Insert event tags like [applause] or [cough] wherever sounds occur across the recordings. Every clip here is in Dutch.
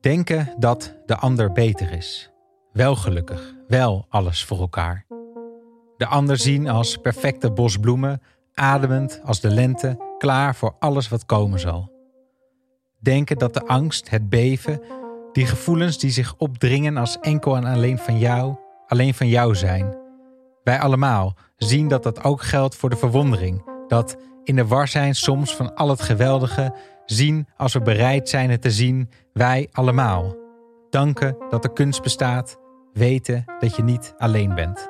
Denken dat de ander beter is. Wel gelukkig, wel alles voor elkaar. De ander zien als perfecte bos bloemen, ademend als de lente, klaar voor alles wat komen zal. Denken dat de angst, het beven, die gevoelens die zich opdringen als enkel en alleen van jou, alleen van jou zijn. Wij allemaal zien dat dat ook geldt voor de verwondering, dat in de war zijn soms van al het geweldige, zien als we bereid zijn het te zien, wij allemaal. Danken dat er kunst bestaat, weten dat je niet alleen bent.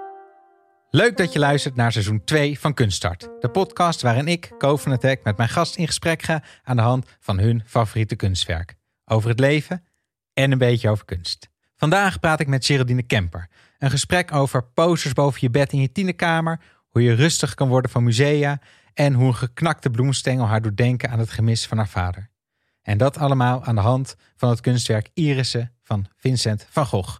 Leuk dat je luistert naar seizoen 2 van Kunststart. De podcast waarin ik, Ko van het Hek, met mijn gast in gesprek ga aan de hand van hun favoriete kunstwerk. Over het leven en een beetje over kunst. Vandaag praat ik met Geraldine Kemper. Een gesprek over posters boven je bed in je tienerkamer, hoe je rustig kan worden van musea en hoe een geknakte bloemstengel haar doet denken aan het gemis van haar vader. En dat allemaal aan de hand van het kunstwerk Irissen van Vincent van Gogh.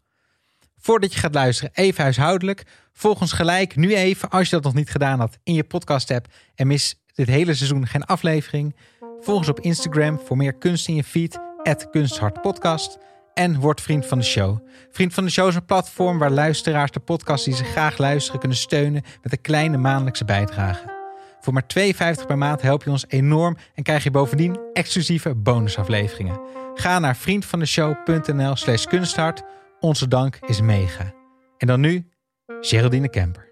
Voordat je gaat luisteren, even huishoudelijk. Volg ons gelijk nu even, als je dat nog niet gedaan had, in je podcast app en mis dit hele seizoen geen aflevering. Volg ons op Instagram voor meer kunst in je feed, kunsthartpodcast. En word vriend van de show. Vriend van de show is een platform waar luisteraars de podcast die ze graag luisteren kunnen steunen met een kleine maandelijkse bijdrage. Voor maar 2,50 per maand help je ons enorm en krijg je bovendien exclusieve bonusafleveringen. Ga naar vriendvandeshow.nl slash kunsthart. Onze dank is mega. En dan nu, Geraldine Kemper.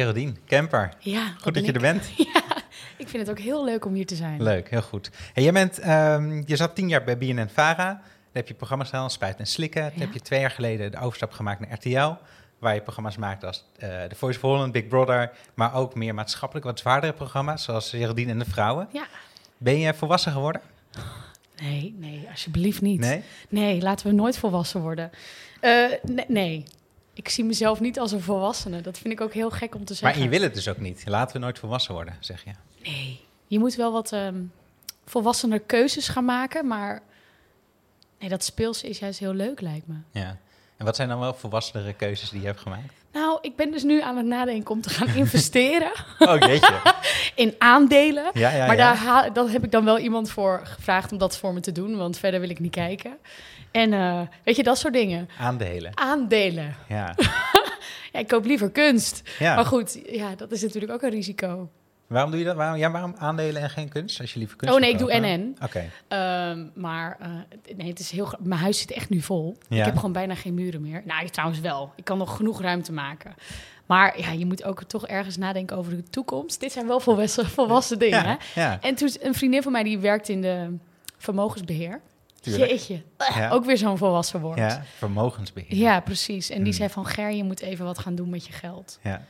Geraldine Kemper. Ja, Goed dat je er bent. [laughs] Ja, ik vind het ook heel leuk om hier te zijn. Leuk, heel goed. En jij bent, ehm, je zat tien jaar bij BNN Vara. Daar heb je programma's gedaan, Spuiten en Slikken. Toen Ja. heb je twee jaar geleden de overstap gemaakt naar RTL. Waar je programma's maakt als eh The Voice of Holland, Big Brother. Maar ook meer maatschappelijk, wat zwaardere programma's. Zoals Geraldine en de Vrouwen. Ja. Ben je volwassen geworden? Nee, nee, alsjeblieft niet. Nee? Nee, laten we nooit volwassen worden. Eh, nee, nee, ik zie mezelf niet als een volwassene. Dat vind ik ook heel gek om te Maar zeggen. je wil het dus ook niet. Laten we nooit volwassen worden, zeg je. Nee, je moet wel wat ehm volwassener keuzes gaan maken, maar nee, dat speelse is juist heel leuk, lijkt me. Ja. En wat zijn dan wel volwassenere keuzes die je hebt gemaakt? Nou, ik ben dus nu aan het nadenken om te gaan [laughs] investeren Oh, jeetje. [laughs] in aandelen. Ja, ja, maar ja. daar haal, dat heb ik dan wel iemand voor gevraagd om dat voor me te doen, want verder wil ik niet kijken. En eh, weet je, dat soort dingen. Aandelen. Aandelen. Ja. [laughs] Ja, ik koop liever kunst. ja. Maar goed, ja, dat is natuurlijk ook een risico. Waarom doe je dat? Waarom, ja, waarom aandelen en geen kunst? Als je liever kunst Oh nee, ik doe? NN. Oké. Ehm, maar eh, nee, het is heel. Mijn huis zit echt nu vol. Ja. Ik heb gewoon bijna geen muren meer. Nou, trouwens wel. Ik kan nog genoeg ruimte maken. Maar ja, je moet ook toch ergens nadenken over de toekomst. Dit zijn wel volwassen, volwassen dingen. Ja, Hè? ja. En toen een vriendin van mij die werkt in de vermogensbeheer. Tuurlijk. Jeetje, Ja. ook weer zo'n volwassen woord. Ja, vermogensbeheer. Ja, precies. En die Hmm. zei van Ger, je moet even wat gaan doen met je geld. Ja,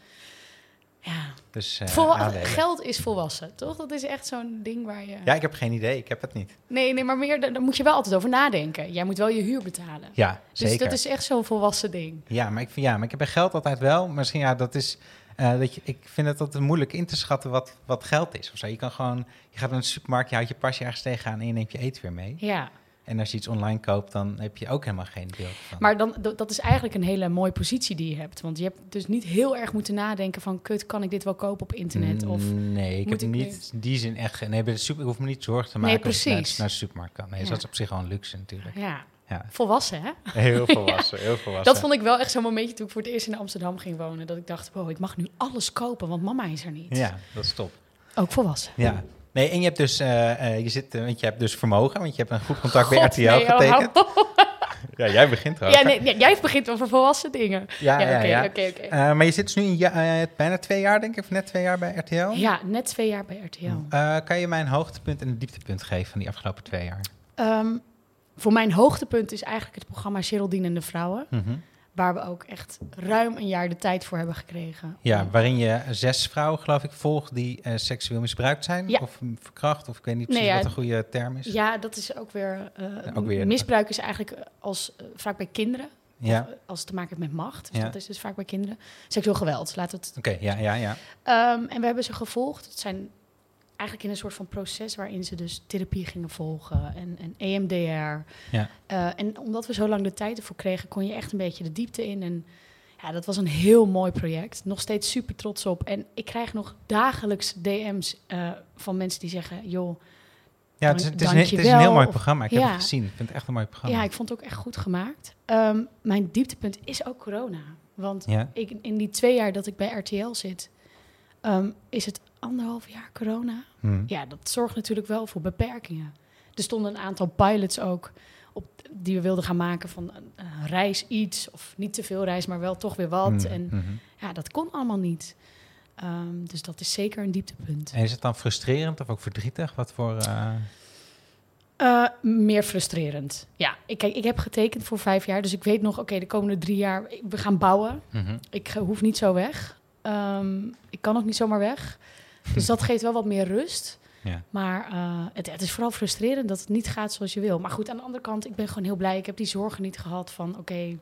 Ja, dus aandelen. geld is volwassen, toch? Dat is echt zo'n ding waar je... Ja, ik heb geen idee. Ik heb het niet. Nee, nee, maar meer, daar moet je wel altijd over nadenken. Jij moet wel je huur betalen. Ja, Dus zeker. dat is echt zo'n volwassen ding. Ja, maar ik vind, ja, maar ik heb bij geld altijd wel. Misschien ja, dat is. eh, dat je, ik vind het altijd moeilijk in te schatten wat, wat geld is. Of zo. Je kan gewoon, je gaat naar de supermarkt, je houdt je pasje ergens tegenaan en je neemt je eten weer mee. Ja, En als je iets online koopt, dan heb je ook helemaal geen beeld van. maar dan, dat is eigenlijk een hele mooie positie die je hebt. Want je hebt dus niet heel erg moeten nadenken van... kut, kan ik dit wel kopen op internet? Of, nee, ik heb ik niet in die zin echt. Nee, bij de super, ik hoef me niet zorgen te Nee, maken als ik naar, precies. de supermarkt kan. Nee, Ja. dat is op zich gewoon luxe natuurlijk. ja, Ja, volwassen, hè? [laughs] heel [laughs] volwassen, heel volwassen. Dat vond ik wel echt zo'n momentje toen ik voor het eerst in Amsterdam ging wonen. Dat ik dacht, wow, ik mag nu alles kopen, want mama is er niet. Ja, dat is top. Ook volwassen. Ja. Nee, en je hebt dus, eh, eh, je zit, eh, want je hebt dus vermogen, want je hebt een goed contact bij RTL nee, oh, getekend. [laughs] Ja, jij begint Ja, erover. nee, jij begint over volwassen dingen. Ja, ja, oké, ja. oké, maar je zit dus nu ja- eh, bijna twee jaar, denk ik, of net twee jaar bij RTL. Ja, net twee jaar bij RTL. Kan je mij een hoogtepunt en een dieptepunt geven van die afgelopen twee jaar? Ehm, voor mijn hoogtepunt is eigenlijk het programma Geraldine en de Vrouwen. Mhm. Waar we ook echt ruim een jaar de tijd voor hebben gekregen. Ja, waarin je zes vrouwen, geloof ik, volgt die eh, seksueel misbruikt zijn. Ja. Of mm, verkracht, of ik weet niet precies Nee, ja, wat een goede term is. Ja, dat is ook weer... eh, ook weer- misbruik is eigenlijk als, eh, vaak bij kinderen. Ja. Of, eh, als het te maken heeft met macht. Dus Ja. dat is dus vaak bij kinderen. Seksueel geweld, laten we het... Oké, ja, ja, ja. Ehm, en we hebben ze gevolgd. Het zijn eigenlijk in een soort van proces waarin ze dus therapie gingen volgen en, en EMDR. Ja. Eh, en omdat we zo lang de tijd ervoor kregen, kon je echt een beetje de diepte in. En ja, dat was een heel mooi project. Nog steeds super trots op. En ik krijg nog dagelijks DM's eh, van mensen die zeggen: joh. Ja, het is, het is, een, Dank het je is een heel mooi programma. Ik heb het gezien. Ik vind het echt een mooi programma. Ja, ik vond het ook echt goed gemaakt. Ehm, mijn dieptepunt is ook corona. Want Ja. ik, in die twee jaar dat ik bij RTL zit, ehm, is het anderhalf jaar corona. Hm. Ja, dat zorgt natuurlijk wel voor beperkingen. Er stonden een aantal pilots ook op, die we wilden gaan maken van een, reis iets. Of niet te veel reis, maar wel toch weer wat. Hm. En Mhm. ja, dat kon allemaal niet. Ehm, dus dat is zeker een dieptepunt. En is het dan frustrerend of ook verdrietig? Wat voor... eh, Eh, meer frustrerend. Ja, ik, kijk, ik heb getekend voor vijf jaar. Dus ik weet nog, oké, de komende drie jaar, we gaan bouwen. mhm. Ik eh, hoef niet zo weg. Ehm, ik kan ook niet zomaar weg. Dus dat geeft wel wat meer rust. Ja. Maar eh, het, het is vooral frustrerend dat het niet gaat zoals je wil. Maar goed, aan de andere kant, ik ben gewoon heel blij. Ik heb die zorgen niet gehad van, oké,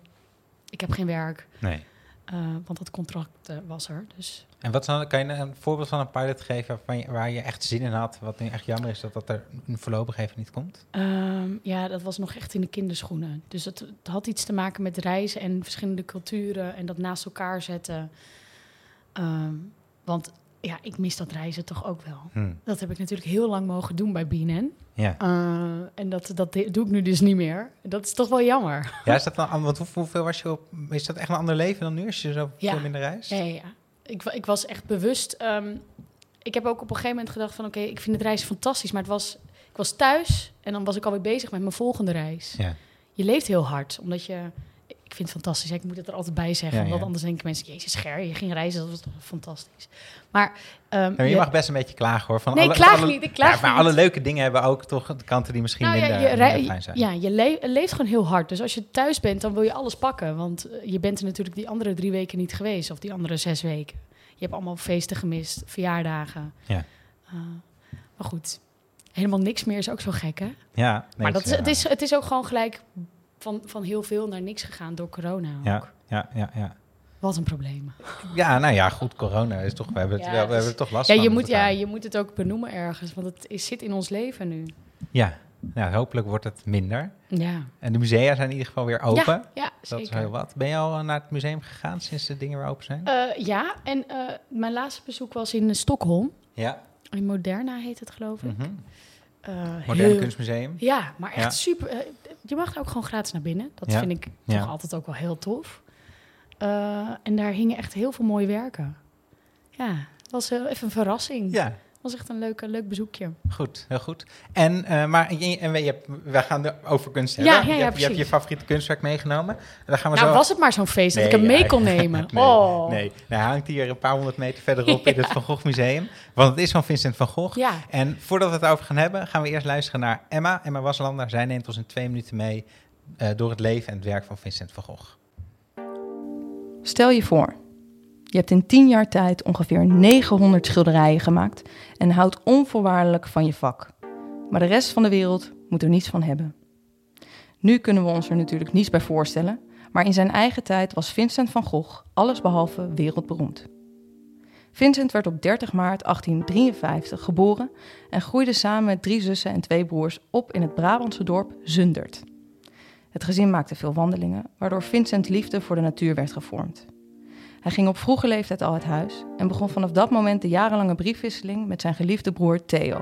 ik heb geen werk. Nee. eh, want dat contract eh, was er. Dus En wat dan, kan je een voorbeeld van een pilot geven waarvan je, waar je echt zin in had? Wat nu echt jammer is dat dat er voorlopig even niet komt? Ehm, ja, dat was nog echt in de kinderschoenen. Dus het, het had iets te maken met reizen en verschillende culturen en dat naast elkaar zetten. Ehm, want ja, ik mis dat reizen toch ook wel. Hm. Dat heb ik natuurlijk heel lang mogen doen bij BNN. Ja. Eh, en dat, dat doe ik nu dus niet meer. Dat is toch wel jammer. ja, is dat dan, want hoe- hoeveel was je op? Is dat echt een ander leven dan nu als je zo Ja. veel minder reist? Ja, ja, ja. Ik, ik was echt bewust. ehm, ik heb ook op een gegeven moment gedacht van... oké, ik vind het reizen fantastisch. Maar het was, ik was thuis en dan was ik alweer bezig met mijn volgende reis. Ja. Je leeft heel hard, omdat je... Ik vind het fantastisch. Ik moet het er altijd bij zeggen. Ja, Want ja. anders denken mensen... Jezus, Ger, je ging reizen. Dat was toch fantastisch. Maar... ehm, je je- mag best een beetje klagen hoor. Van Nee, alle, ik klaag alle- niet, ik klaag ja, maar niet. alle leuke dingen hebben ook toch de kanten die misschien Nou ja, minder, je, minder fijn zijn. ja, je le- leeft gewoon heel hard. Dus als je thuis bent, dan wil je alles pakken. Want eh, je bent er natuurlijk die andere drie weken niet geweest. Of die andere zes weken. Je hebt allemaal feesten gemist, verjaardagen. Ja. Eh, maar goed, helemaal niks meer is ook zo gek, hè? Ja, nee, maar dat is, ja. het, is, het is ook gewoon gelijk van, van heel veel naar niks gegaan door corona ook. Ja, ja, ja, ja. Wat een probleem. Ja, nou ja, goed, corona is toch, we hebben het, Ja, het we hebben er toch last Ja van. je, moet, ja, je moet het ook benoemen ergens. Want het is, zit in ons leven nu. Ja, nou, hopelijk wordt het minder. Ja, En de musea zijn in ieder geval weer open. ja, ja dat zeker. is heel wat. Ben je al naar het museum gegaan sinds de dingen weer open zijn? Eh, ja, en eh, mijn laatste bezoek was in Stockholm. ja. In Moderna heet het, geloof ik. Eh, Modern heel- Kunstmuseum. Ja, maar echt Ja. super. Je mag ook gewoon gratis naar binnen. Dat Ja. vind ik Ja. toch altijd ook wel heel tof. Eh, en daar hingen echt heel veel mooie werken. Ja, het was heel, even een verrassing. Ja, was echt een leuk, leuk bezoekje. goed, heel goed. En, eh, maar en we, je hebt, we gaan er over kunst hebben. ja, ja, je, hebt, je hebt je precies. favoriete kunstwerk meegenomen. En dan gaan we Nou, zo... was het maar zo'n feest dat ik hem mee ja, kon nemen. [laughs] nee, oh. nee, hij hangt hier een paar honderd meter verderop in [laughs] het Van Gogh Museum. Want het is van Vincent van Gogh. Ja, En voordat we het over gaan hebben, gaan we eerst luisteren naar Emma. Emma Waslander. Zij neemt ons in twee minuten mee eh, door het leven en het werk van Vincent van Gogh. Stel je voor, je hebt in 10 jaar tijd ongeveer 900 schilderijen gemaakt en houdt onvoorwaardelijk van je vak. Maar de rest van de wereld moet er niets van hebben. Nu kunnen we ons er natuurlijk niets bij voorstellen, maar in zijn eigen tijd was Vincent van Gogh allesbehalve wereldberoemd. Vincent werd op 30 maart 1853 geboren en groeide samen met drie zussen en twee broers op in het Brabantse dorp Zundert. Het gezin maakte veel wandelingen, waardoor Vincent liefde voor de natuur werd gevormd. Hij ging op vroege leeftijd al uit huis en begon vanaf dat moment de jarenlange briefwisseling met zijn geliefde broer Theo.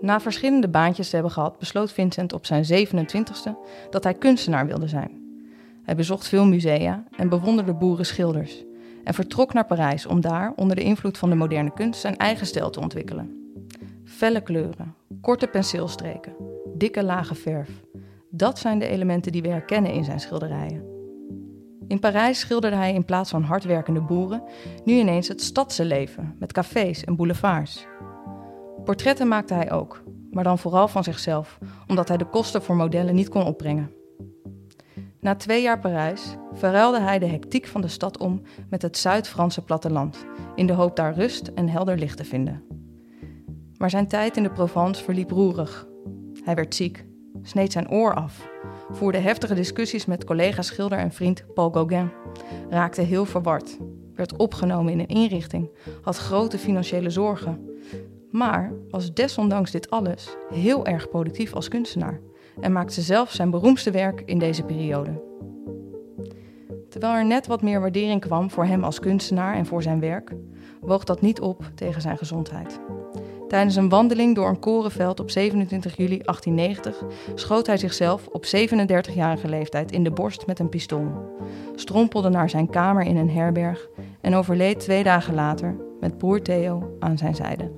Na verschillende baantjes te hebben gehad, besloot Vincent op zijn 27e dat hij kunstenaar wilde zijn. Hij bezocht veel musea en bewonderde boerenschilders en vertrok naar Parijs om daar, onder de invloed van de moderne kunst, zijn eigen stijl te ontwikkelen. Felle kleuren, korte penseelstreken, dikke lage verf. Dat zijn de elementen die we herkennen in zijn schilderijen. In Parijs schilderde hij in plaats van hardwerkende boeren nu ineens het stadse leven met cafés en boulevards. Portretten maakte hij ook, maar dan vooral van zichzelf, omdat hij de kosten voor modellen niet kon opbrengen. Na twee jaar Parijs verruilde hij de hectiek van de stad om met het Zuid-Franse platteland, in de hoop daar rust en helder licht te vinden. Maar zijn tijd in de Provence verliep roerig. Hij werd ziek, sneed zijn oor af, voerde heftige discussies met collega-schilder en vriend Paul Gauguin, raakte heel verward, werd opgenomen in een inrichting, had grote financiële zorgen. Maar was desondanks dit alles heel erg productief als kunstenaar en maakte zelf zijn beroemdste werk in deze periode. Terwijl er net wat meer waardering kwam voor hem als kunstenaar en voor zijn werk, woog dat niet op tegen zijn gezondheid. Tijdens een wandeling door een korenveld op 27 juli 1890 schoot hij zichzelf op 37-jarige leeftijd in de borst met een pistool, strompelde naar zijn kamer in een herberg en overleed twee dagen later met broer Theo aan zijn zijde.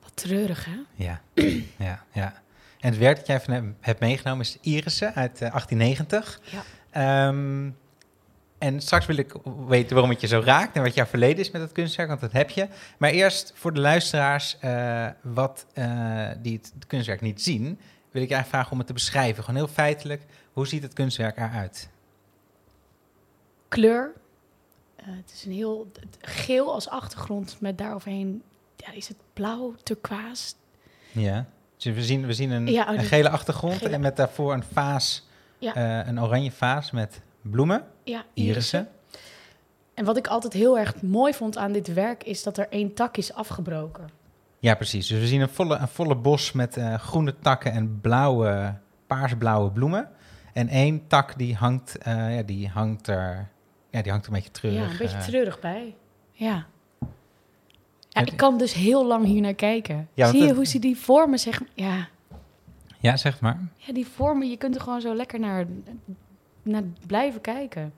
Wat treurig, hè? Ja, [clears throat] ja, ja. En het werk dat jij van hem hebt meegenomen is Irissen uit eh, 1890. Ja. Ehm, en straks wil ik weten waarom het je zo raakt en wat jouw verleden is met het kunstwerk, want dat heb je. Maar eerst voor de luisteraars eh, wat, eh, die het, het kunstwerk niet zien, wil ik je eigenlijk vragen om het te beschrijven. Gewoon heel feitelijk, hoe ziet het kunstwerk eruit? Kleur. Eh, het is een heel geel als achtergrond met daaroverheen. Ja, is het blauw, turquoise? Ja. Dus we zien, we zien een, Ja, oh, een gele achtergrond gele- en met daarvoor een vaas, Ja. een oranje vaas met bloemen, Ja, irissen. En wat ik altijd heel erg mooi vond aan dit werk is dat er één tak is afgebroken. Ja, precies. Dus we zien een volle, een volle bos met eh, groene takken en blauwe, paarsblauwe bloemen. En één tak die hangt, eh, ja, die hangt er, ja, die hangt een beetje treurig. ja, een beetje eh. treurig bij. Ja. Ja, Het- ik kan dus heel lang hier naar kijken. Ja, Zie je het- hoe ze die vormen, zeg ja, Ja, zeg maar. ja, die vormen, je kunt er gewoon zo lekker naar, naar blijven kijken.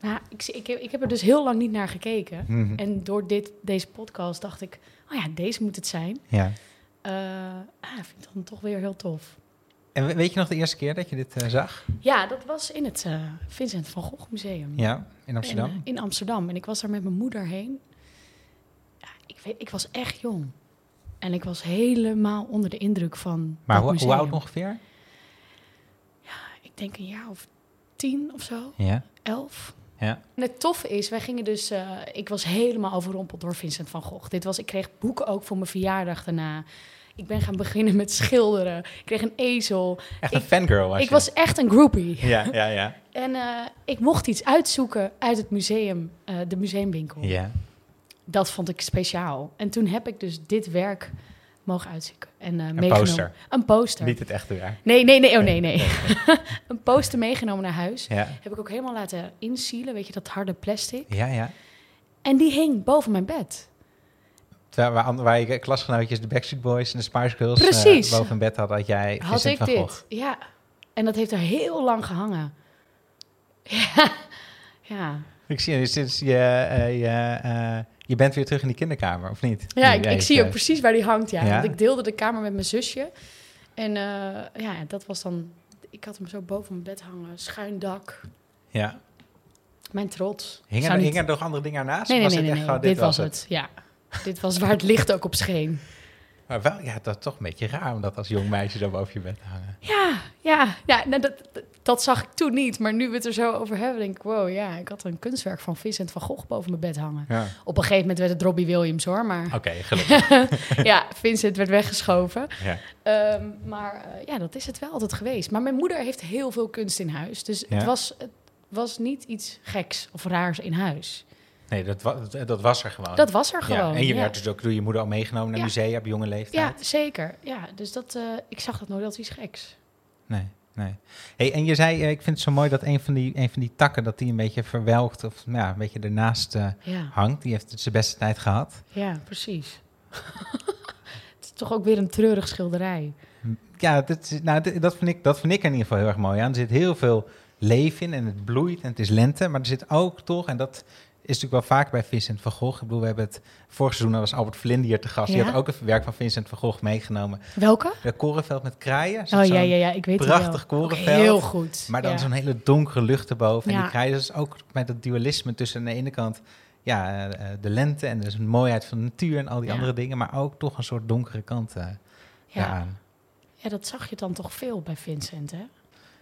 Nou, ik, ik, heb, ik heb er dus heel lang niet naar gekeken. Mhm. En door dit, deze podcast dacht ik, oh ja, deze moet het zijn. Ja. Eh ah, vind ik dan toch weer heel tof. En we- weet je nog de eerste keer dat je dit eh, zag? Ja, dat was in het eh, Vincent van Gogh Museum. Ja, in Amsterdam. In, in Amsterdam. En ik was daar met mijn moeder heen. Ja, ik, weet, ik was echt jong. En ik was helemaal onder de indruk van maar museum. hoe oud ongeveer? Denk een jaar of tien of zo, Ja. elf. Ja. En het toffe is, wij gingen dus... eh, ik was helemaal overrompeld door Vincent van Gogh. Dit was, ik kreeg boeken ook voor mijn verjaardag daarna. Ik ben gaan beginnen met schilderen. Ik kreeg een ezel. Echt een Ik- fangirl was ik je. was echt een groupie. Ja, ja, ja. [laughs] En eh, ik mocht iets uitzoeken uit het museum, eh, de museumwinkel. Ja. Dat vond ik speciaal. En toen heb ik dus dit werk mogen uitzoeken. En, eh, Een meegenomen. poster. Een poster. Niet het echte werk. Nee, nee, nee. Oh, nee, nee. [laughs] een poster meegenomen naar huis. Ja. Heb ik ook helemaal laten insealen. Weet je, dat harde plastic. Ja, ja. En die hing boven mijn bed. Terwijl waar, waar je klasgenootjes de Backstreet Boys en de Spice Girls eh, Precies. boven een bed hadden, had jij Had Vincent ik dit. Gogh. Ja. En dat heeft er heel lang gehangen. [laughs] Ja. Ja. Ik zie je, sinds je, eh, je, eh, je bent weer terug in die kinderkamer, of niet? Ja, ik, zie ook precies waar die hangt, ja. Ja? Want ik deelde de kamer met mijn zusje. En eh, ja, dat was dan... Ik had hem zo boven mijn bed hangen. Schuin dak. Ja. Mijn trots. Hingen er, niet- er nog andere dingen ernaast? Nee, nee, Was nee, nee, echt nee. gewoon, Dit, was het. Ja. Dit was waar het licht ook op scheen. Maar wel, ja, dat is toch een beetje raar om dat als jong meisje zo boven je bed te hangen. Ja, ja, ja nou, dat, dat, dat zag ik toen niet. Maar nu we het er zo over hebben, denk ik... Wow, ja, ik had een kunstwerk van Vincent van Gogh boven mijn bed hangen. Ja. Op een gegeven moment werd het Robbie Williams, hoor. Maar Oké, [laughs] gelukkig. ja, Vincent werd weggeschoven. ja. Ehm, maar eh, ja, dat is het wel altijd geweest. Maar mijn moeder heeft heel veel kunst in huis. Dus Ja. het, was, het was niet iets geks of raars in huis. Nee, dat, wa- dat, was er gewoon. Dat was er Ja, gewoon. en je ja. werd dus ook door je moeder al meegenomen naar Ja. musea op jonge Ja, leeftijd? zeker. Ja, dus dat, eh, ik zag dat nooit als iets geks. Nee, nee. Hey, en je zei, eh, ik vind het zo mooi dat een van die, een van die takken, dat die een beetje verwelkt of nou ja, een beetje ernaast eh, Ja, hangt. Die heeft het zijn beste tijd gehad. ja precies. [laughs] het is toch ook weer een treurig schilderij. Ja, dat, nou, dit- dat, vind ik, dat vind ik in ieder geval heel erg mooi aan. Er zit heel veel leven in en het bloeit en het is lente. Maar er zit ook toch, en dat is natuurlijk wel vaak bij Vincent van Gogh. Ik bedoel, we hebben het vorig seizoen, was Albert Vlinde hier te gast. Die Ja. had ook een werk van Vincent van Gogh meegenomen. Welke? De korenveld met kraaien. Oh ja, ja, ja, ik weet het prachtig wel. Ook korenveld. Heel goed. Maar dan ja. zo'n hele donkere lucht erboven. En die kraaien, dus ook met dat dualisme tussen aan de ene kant ja, eh, eh, de lente en dus een mooiheid van de natuur en al die andere dingen. Maar ook toch een soort donkere kant eh ja. daaraan. ja, dat zag je dan toch veel bij Vincent, hè?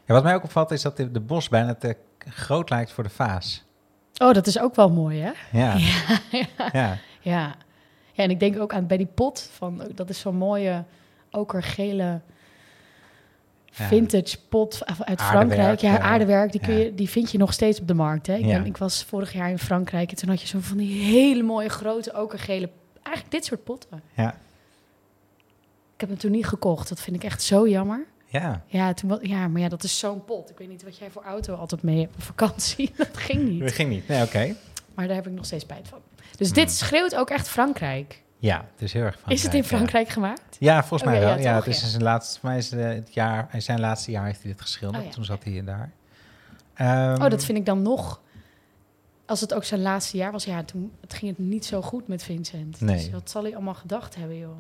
Ja, wat mij ook opvalt is dat de, de bos bijna te groot lijkt voor de vaas. Oh, dat is ook wel mooi, hè? [laughs] Ja, Ja, ja. ja. Ja. en ik denk ook aan bij die pot van dat is zo'n mooie okergele vintage pot uit Frankrijk. Ja, aardewerk, die, kun je, die vind je nog steeds op de markt. Hè? Ik, ben- ik was vorig jaar in Frankrijk en toen had je zo van die hele mooie grote okergele... Eigenlijk dit soort potten. Ja. Ik heb hem toen niet gekocht. Dat vind ik echt zo jammer. Ja. Ja, toen, ja maar ja, dat is zo'n pot. Ik weet niet wat jij voor auto altijd mee hebt op vakantie. [laughs] Dat ging niet. Dat ging niet. Nee, oké. Maar daar heb ik nog steeds spijt van. Dus Hmm. dit schreeuwt ook echt Frankrijk. Ja, het is heel erg Frankrijk. is het in ja. Frankrijk gemaakt? Ja, volgens mij Oké, wel. ja, Ja, toch, het is zijn laatste, mij is het, het jaar, zijn laatste jaar heeft hij dit geschilderd. Oh. Toen zat hij daar. Ehm, Oh, dat vind ik dan nog... Als het ook zijn laatste jaar was, ja, toen het ging het niet zo goed met Vincent. Nee. Dus wat zal hij allemaal gedacht hebben, joh?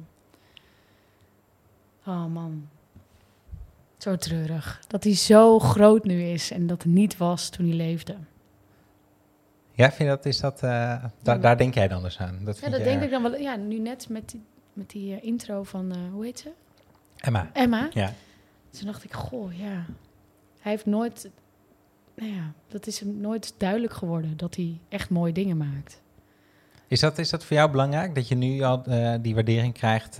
Oh man. Zo treurig. Dat hij zo groot nu is en dat niet was toen hij leefde. Ja, vind je dat, is dat, eh, daar, daar denk jij dan dus aan? Dat Ja, vind dat je denk ik dan wel. Ja, nu net met die, met die eh, intro van, eh, hoe heet ze? Emma. Emma. Ja. Toen dacht ik, goh, ja. Hij heeft nooit... Nou ja, dat is hem nooit duidelijk geworden dat hij echt mooie dingen maakt. Is dat, is dat voor jou belangrijk, dat je nu al die waardering krijgt,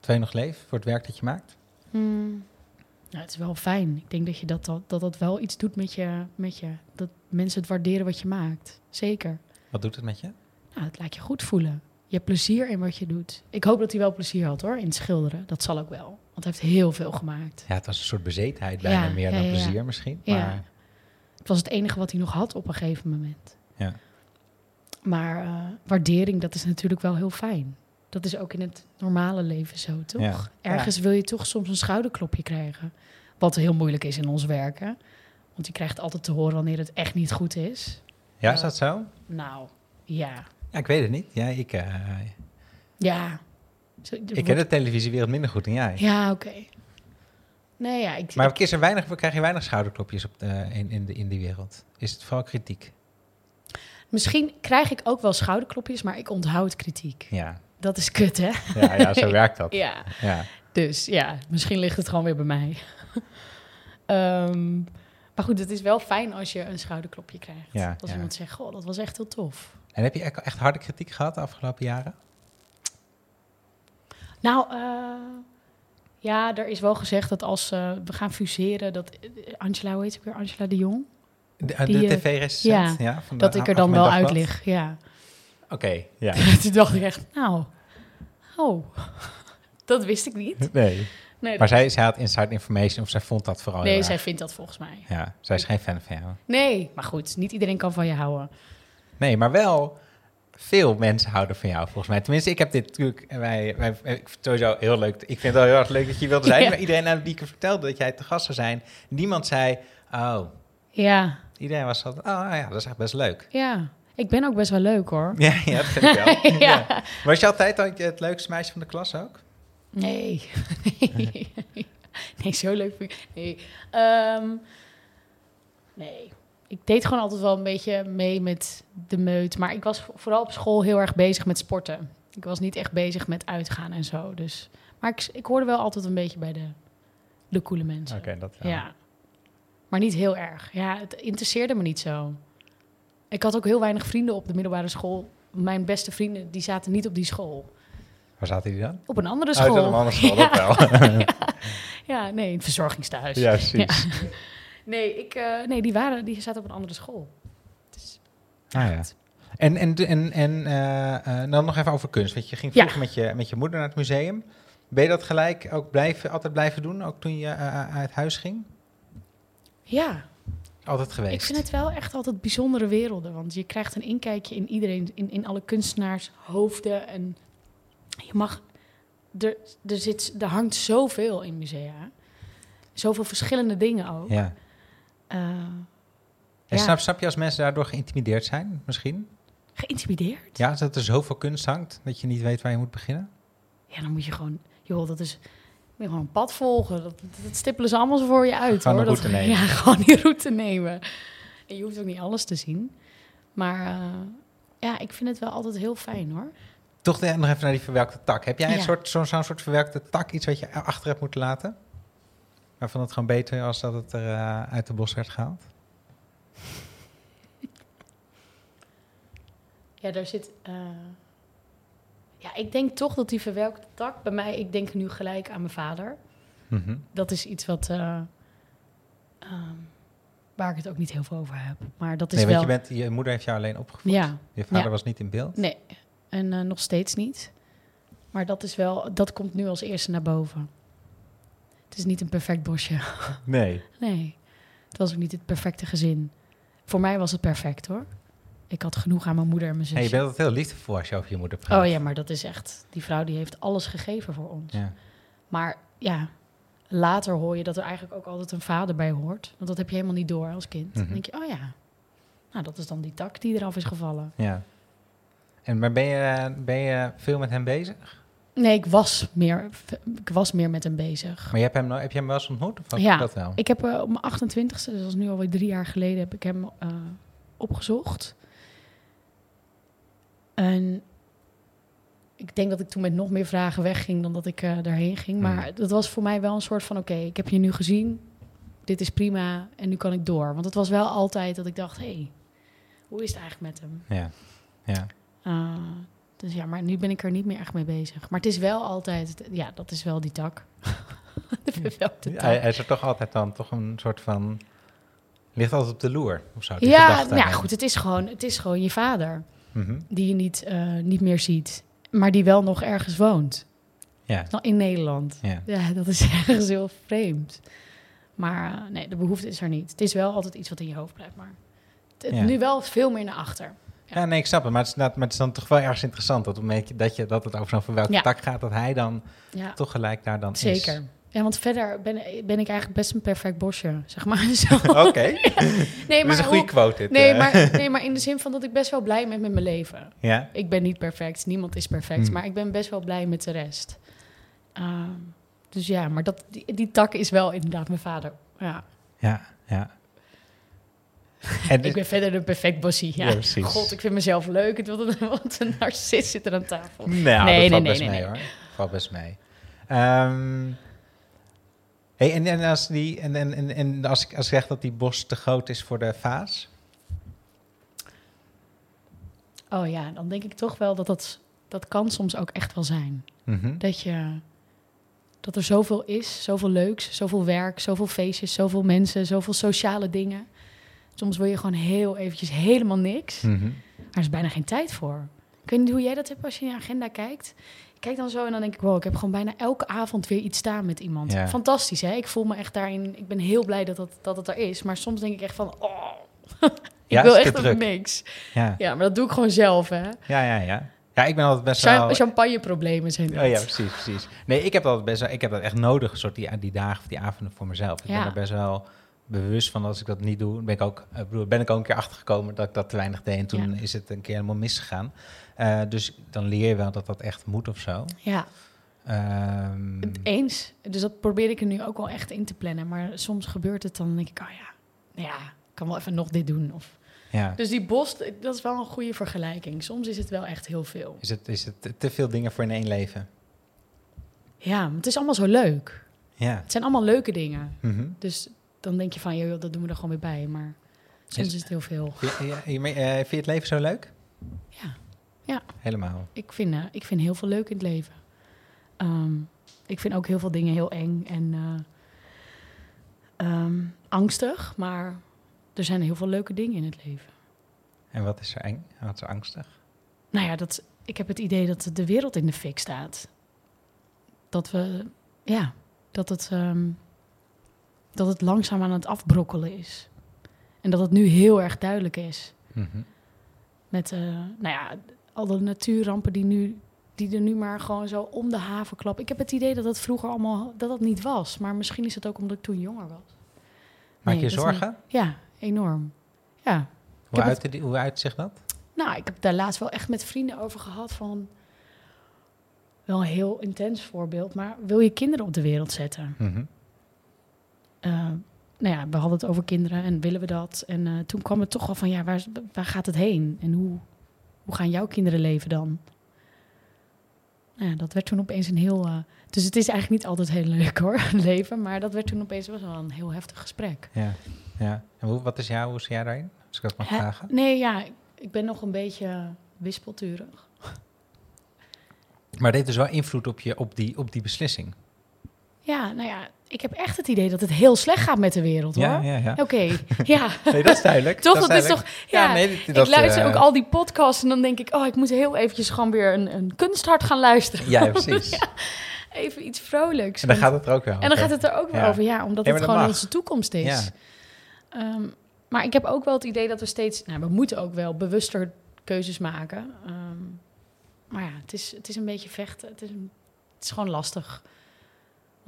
twee nog leeft, voor het werk dat je maakt? Nou, het is wel fijn. Ik denk dat je dat, dat, dat, wel iets doet met je, met je. Dat mensen het waarderen wat je maakt. Zeker. Wat doet het met je? Nou, het laat je goed voelen. Je hebt plezier in wat je doet. Ik hoop dat hij wel plezier had hoor, in het schilderen. Dat zal ook wel. Want hij heeft heel veel gemaakt. Ja, het was een soort bezetenheid bijna Ja, meer dan ja. plezier misschien. Ja. Maar Het was het enige wat hij nog had op een gegeven moment. Ja. Maar eh, waardering, dat is natuurlijk wel heel fijn. Dat is ook in het normale leven zo, toch? Ja. Ergens wil je toch soms een schouderklopje krijgen. Wat heel moeilijk is in ons werken. Want je krijgt altijd te horen wanneer het echt niet goed is. ja, is dat zo? Nou, ja. Ja, ik weet het niet. Ja, ik, eh, Ja. Zo, ik wordt- ken de televisiewereld minder goed dan jij. Ja, oké. Nee, ja, ik... Maar ik- is er weinig, krijg je weinig schouderklopjes op de, in, in, de, in die wereld? Is het vooral kritiek? misschien krijg ik ook wel schouderklopjes, maar ik onthoud kritiek. Ja, Dat is kut, hè? ja, ja zo [laughs] werkt dat. Ja. Ja. Dus ja, misschien ligt het gewoon weer bij mij. [laughs] Ehm, maar goed, het is wel fijn als je een schouderklopje krijgt. Ja, als ja. iemand zegt, goh, dat was echt heel tof. En heb je echt, harde kritiek gehad de afgelopen jaren? Nou, eh, ja, er is wel gezegd dat als eh, we gaan fuseren, dat eh, Angela, hoe heet ze weer? Angela de Jong? De, de tv-recensent? Ja, de dat ik er dan wel uit lig, ja. Oké, ja. [laughs] Toen dacht ik echt, nou, oh, [laughs] dat wist ik niet. [laughs] Nee. Nee, Maar zij, zij had inside information of zij vond dat vooral nee erg. zij vindt dat volgens mij. Ja, zij is geen fan van jou. Nee, maar goed, niet iedereen kan van je houden. Nee, maar wel veel mensen houden van jou, volgens mij. Tenminste, ik heb dit natuurlijk... Wij, wij, ik vind het sowieso heel leuk. Ik vind het wel heel erg leuk dat je wilde zijn. Ja. Maar iedereen aan wie ik vertelde dat jij te gast zou zijn... Niemand zei, oh... Ja, Iedereen was altijd, oh ja, dat is echt best leuk. ja. Ik ben ook best wel leuk hoor. Ja, ja dat vind ik wel. [laughs] Ja. ja. Was je altijd al het leukste meisje van de klas ook? Nee. nee. [laughs] Nee, zo leuk vind ik. Nee. Ehm, nee. Ik deed gewoon altijd wel een beetje mee met de meut. Maar ik was vooral op school heel erg bezig met sporten. Ik was niet echt bezig met uitgaan en zo. Dus. Maar ik, ik hoorde wel altijd een beetje bij de, de coole mensen. Oké, dat Ja. Maar niet heel erg. Ja, het interesseerde me niet zo. Ik had ook heel weinig vrienden op de middelbare school. Mijn beste vrienden, die zaten niet op die school. Waar zaten die dan? Op een andere Oh, school. dat een andere school, [laughs] ja. dat wel. [laughs] Ja, nee, een verzorgingstehuis. ja, precies. [laughs] Nee, ik, eh, nee die, waren, die zaten op een andere school. Dus, Ah, ja. En, en, en, en eh, eh, dan nog even over kunst. Want je ging vroeger met, je, met je moeder naar het museum. Ben je dat gelijk ook blijven, altijd blijven doen, ook toen je uit huis ging? ja, Altijd geweest? ik vind het wel echt altijd bijzondere werelden. Want je krijgt een inkijkje in iedereen, in, in alle kunstenaars hoofden. En je mag, er, er, zit, er hangt zoveel in musea. Zoveel verschillende dingen ook. Ja. Eh, En ja, snap, snap je als mensen daardoor geïntimideerd zijn, misschien? geïntimideerd? Ja, dat er zoveel kunst hangt, dat je niet weet waar je moet beginnen? Ja, dan moet je gewoon, joh, dat is, je gewoon een pad volgen. Dat, dat stippelen ze allemaal voor je uit. Gewoon hoor. Dat- nemen. [laughs] Ja, gewoon die route nemen. En je hoeft ook niet alles te zien. Maar eh, ja, ik vind het wel altijd heel fijn hoor. Toch nog even naar die verwerkte tak. Heb jij een Ja. soort, zo'n zo'n soort verwerkte tak, iets wat je achter hebt moeten laten? Waarvan het gewoon beter was dat het er eh, uit de bos werd gehaald? [laughs] Ja, daar zit. eh, ja, ik denk toch dat die verwelkte tak bij mij. Ik denk nu gelijk aan mijn vader. Mhm. Dat is iets wat... eh, ehm, waar ik het ook niet heel veel over heb. Maar dat is Nee, wel... want je, bent, je moeder heeft jou alleen opgevoed. Ja, Je vader Ja. was niet in beeld. nee. En eh, nog steeds niet. Maar dat is wel... Dat komt nu als eerste naar boven. Het is niet een perfect bosje. Nee. [laughs] Nee. Het was ook niet het perfecte gezin. Voor mij was het perfect, hoor. Ik had genoeg aan mijn moeder en mijn zusje. Hey, je bent altijd heel liefdevol als je over je moeder praat. Oh ja, maar dat is echt... Die vrouw die heeft alles gegeven voor ons. Ja. Maar ja, later hoor je dat er eigenlijk ook altijd een vader bij hoort. Want dat heb je helemaal niet door als kind. Mhm. Dan denk je, oh ja, nou dat is dan die tak die eraf is gevallen. ja. En, maar ben je, ben je veel met hem bezig? Nee, ik was meer, ik was meer met hem bezig. Maar je hebt hem, heb je hem wel eens ontmoet? Of Ja. dat wel? Ik heb eh, op mijn 28ste, dus dat is nu alweer drie jaar geleden, heb ik hem eh, opgezocht. En ik denk dat ik toen met nog meer vragen wegging dan dat ik eh, daarheen ging. Maar Hmm. dat was voor mij wel een soort van: oké, ik heb je nu gezien, dit is prima en nu kan ik door. Want het was wel altijd dat ik dacht: hé, hey, hoe is het eigenlijk met hem? Ja. Ja. Uh, dus ja, maar nu ben ik er niet meer echt mee bezig. Maar het is wel altijd, ja, dat is wel die tak. [laughs] de vervelkte tak. Hij, hij is er toch altijd dan toch een soort van... Ligt altijd op de loer, of zo? Ja, nou ja, goed, het is, gewoon, het is gewoon je vader Mhm. die je niet, eh, niet meer ziet, maar die wel nog ergens woont. Ja. Nou, in Nederland. Ja. Ja, dat is [laughs] ergens heel vreemd. Maar eh, nee, de behoefte is er niet. Het is wel altijd iets wat in je hoofd blijft, maar het, Ja. nu wel veel meer naar achter. Ja, nee, ik snap het. Maar het is, inderdaad- maar het is dan toch wel ergens interessant dat, dat, je, dat het over zo'n van welke Ja. tak gaat, dat hij dan toch gelijk daar dan is. zeker. Ja, want verder ben, ben ik eigenlijk best een perfect bosje, zeg maar. [laughs] Zo. Oké, [laughs] Nee, [laughs] dat maar is een goede quote dit. Nee eh. maar, nee, maar in de zin van dat ik best wel blij ben met mijn leven. Ja? Ik ben niet perfect, niemand is perfect, Hmm. maar ik ben best wel blij met de rest. Ehm, dus ja, maar dat, die, die tak is wel inderdaad mijn vader. Ja. Ja, ja. En Ik ben verder een perfect bossie. Ja. God, ik vind mezelf leuk. Het- Wat een, wat een narcist zit er aan tafel. Nou, Nee, dat nee, valt nee, best nee, mee nee. hoor. Valt best mee. Ehm, hey, en, en, als, die, en, en, en, en als, ik, als ik zeg dat die bos te groot is voor de vaas? Oh ja, dan denk ik toch wel dat dat, dat kan soms ook echt wel zijn. Mhm. Dat, je, dat er zoveel is, zoveel leuks, zoveel werk, zoveel feestjes, zoveel mensen, zoveel sociale dingen. Soms wil je gewoon heel eventjes helemaal niks. Mhm. Maar er is bijna geen tijd voor. Ik weet niet hoe jij dat hebt als je in je agenda kijkt. Kijk dan zo en dan denk ik, wow, ik heb gewoon bijna elke avond weer iets staan met iemand. Ja. Fantastisch, hè? Ik voel me echt daarin, ik ben heel blij dat, dat, dat het er is. Maar soms denk ik echt van, oh, [laughs] ik Ja, wil echt druk. niks. Ja. Ja, maar dat doe ik gewoon zelf, hè? ja, ja, ja. Ja, ik ben altijd best wel... Champagneproblemen zijn dat. Oh ja, precies, precies. Nee, ik heb altijd best wel, ik heb dat echt nodig, soort die, die dagen of die avonden voor mezelf. Ik Ja. ben er best wel bewust van als ik dat niet doe, ben ik ook, bedoel, ben ik ook een keer achtergekomen dat ik dat te weinig deed en toen Ja. is het een keer helemaal misgegaan. Eh, dus dan leer je wel dat dat echt moet of zo. Ja, Ehm, eens. Dus dat probeer ik er nu ook wel echt in te plannen. Maar soms gebeurt het dan, dan denk ik, oh ja, nou ja, ik kan wel even nog dit doen. Of... ja. Dus die bos, dat is wel een goede vergelijking. Soms is het wel echt heel veel. Is het, is het te- veel dingen voor in één leven? Ja, het is allemaal zo leuk. Ja. Het zijn allemaal leuke dingen. Mhm. Dus dan denk je van, joh, dat doen we er gewoon weer bij. Maar soms Is- is het heel veel. Ja, eh, vind je het leven zo leuk? Ja. Ja. Helemaal. Ik vind, eh, ik vind heel veel leuk in het leven. Ehm, ik vind ook heel veel dingen heel eng en eh, ehm, angstig. Maar er zijn heel veel leuke dingen in het leven. En wat is er eng? En Wat is er angstig? Nou ja, dat, ik heb het idee dat de wereld in de fik staat. Dat we, ja, dat het, ehm, dat het langzaam aan het afbrokkelen is. En dat het nu heel erg duidelijk is. Mhm. Met, eh, nou ja, alle natuurrampen die, nu, die er nu maar gewoon zo om de haven klappen. Ik heb het idee dat dat vroeger allemaal dat dat niet was. Maar misschien is het ook omdat ik toen jonger was. Maak Nee, je zorgen? Ja, enorm. Ja. Hoe het- uit, die, hoe uit zich dat? Nou, ik heb daar laatst wel echt met vrienden over gehad van... Wel een heel intens voorbeeld, maar wil je kinderen op de wereld zetten? Mhm. Eh, nou ja, we hadden het over kinderen en willen we dat? En eh, toen kwam het toch al van, ja, waar, waar gaat het heen? En hoe, hoe gaan jouw kinderen leven dan? Nou ja, dat werd toen opeens een heel... eh, dus het is eigenlijk niet altijd heel leuk hoor, [laughs] leven. Maar dat werd toen opeens was wel een heel heftig gesprek. Ja. ja. En hoe, wat is jou, hoe is jij daarin? Als ik dat mag vragen. Nee, ja, ik- ik ben nog een beetje wispelturig. Maar dit heeft dus wel invloed op, je, op, die, op die beslissing. Ja, nou ja, ik heb echt het idee dat het heel slecht gaat met de wereld, hoor. Ja, ja, ja. Oké, [laughs] ja. Nee, dat is duidelijk. Toch, dat is toch... Ja, nee, dat- ik luister eh, ook al die podcasts en dan denk ik... oh, ik moet heel eventjes gewoon weer een, een kunsthart gaan luisteren. Ja, precies. [laughs] Even iets vrolijks. En dan want- gaat het er ook wel en dan gaat het er ook weer Ja. over, ja. Omdat het gewoon mag. onze toekomst is. Ehm, maar ik heb ook wel het idee dat we steeds... Nou, we moeten ook wel bewuster keuzes maken. Ehm, maar ja, het is, het is een beetje vechten. Het is, een- het is gewoon lastig.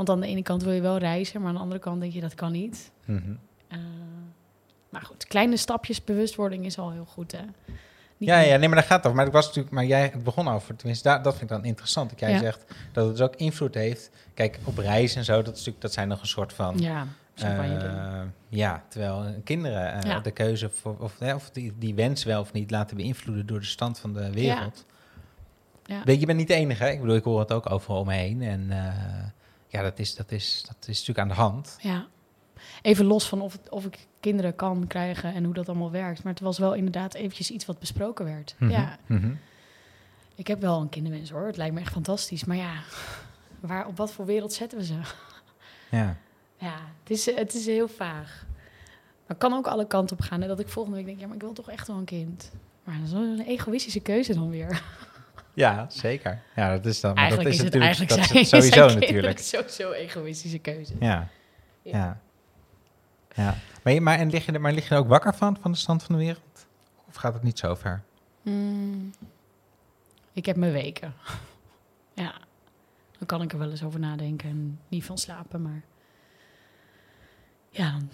Want aan de ene kant wil je wel reizen... maar aan de andere kant denk je, dat kan niet. Mhm. Eh, maar goed, kleine stapjes bewustwording is al heel goed, hè? Niet Ja, ja, nee, maar daar gaat het over. Maar, het was natuurlijk, maar jij het begon over, tenminste, daar, dat vind ik dan interessant. Dat jij Ja. zegt dat het dus ook invloed heeft. Kijk, op reis en zo, dat, is natuurlijk, dat zijn nog een soort van... Ja, eh, ja, terwijl kinderen eh, Ja. de keuze voor, of, of die, die wens wel of niet laten beïnvloeden door de stand van de wereld. Ja. Weet je, bent niet de enige. Hè? Ik bedoel, ik hoor het ook overal om me heen. En ja, dat is, dat, is, dat is natuurlijk aan de hand. Ja. Even los van of, het- of ik kinderen kan krijgen en hoe dat allemaal werkt. Maar het was wel inderdaad eventjes iets wat besproken werd. Mhm, Ja, mhm. ik heb wel een kinderwens hoor. Het lijkt me echt fantastisch. Maar ja, waar, op wat voor wereld zetten we ze? Ja. Ja, het is, het is heel vaag. Maar het kan ook alle kanten op gaan. Hè? Dat ik volgende week denk, ja, maar ik wil toch echt wel een kind. Maar dat is wel een egoïstische keuze dan weer. Ja, zeker. Ja, dat is dan. maar Eigenlijk dat is het natuurlijk, dat is zijn, het sowieso zijn natuurlijk. Sowieso egoïstische keuze. Ja. Ja. Ja. ja. Maar, je- maar, en lig je er, maar lig je er ook wakker van, van de stand van de wereld? Of gaat het niet zo ver? Mm, ik heb mijn weken. [laughs] ja, dan kan ik er wel eens over nadenken en niet van slapen, maar ja, dan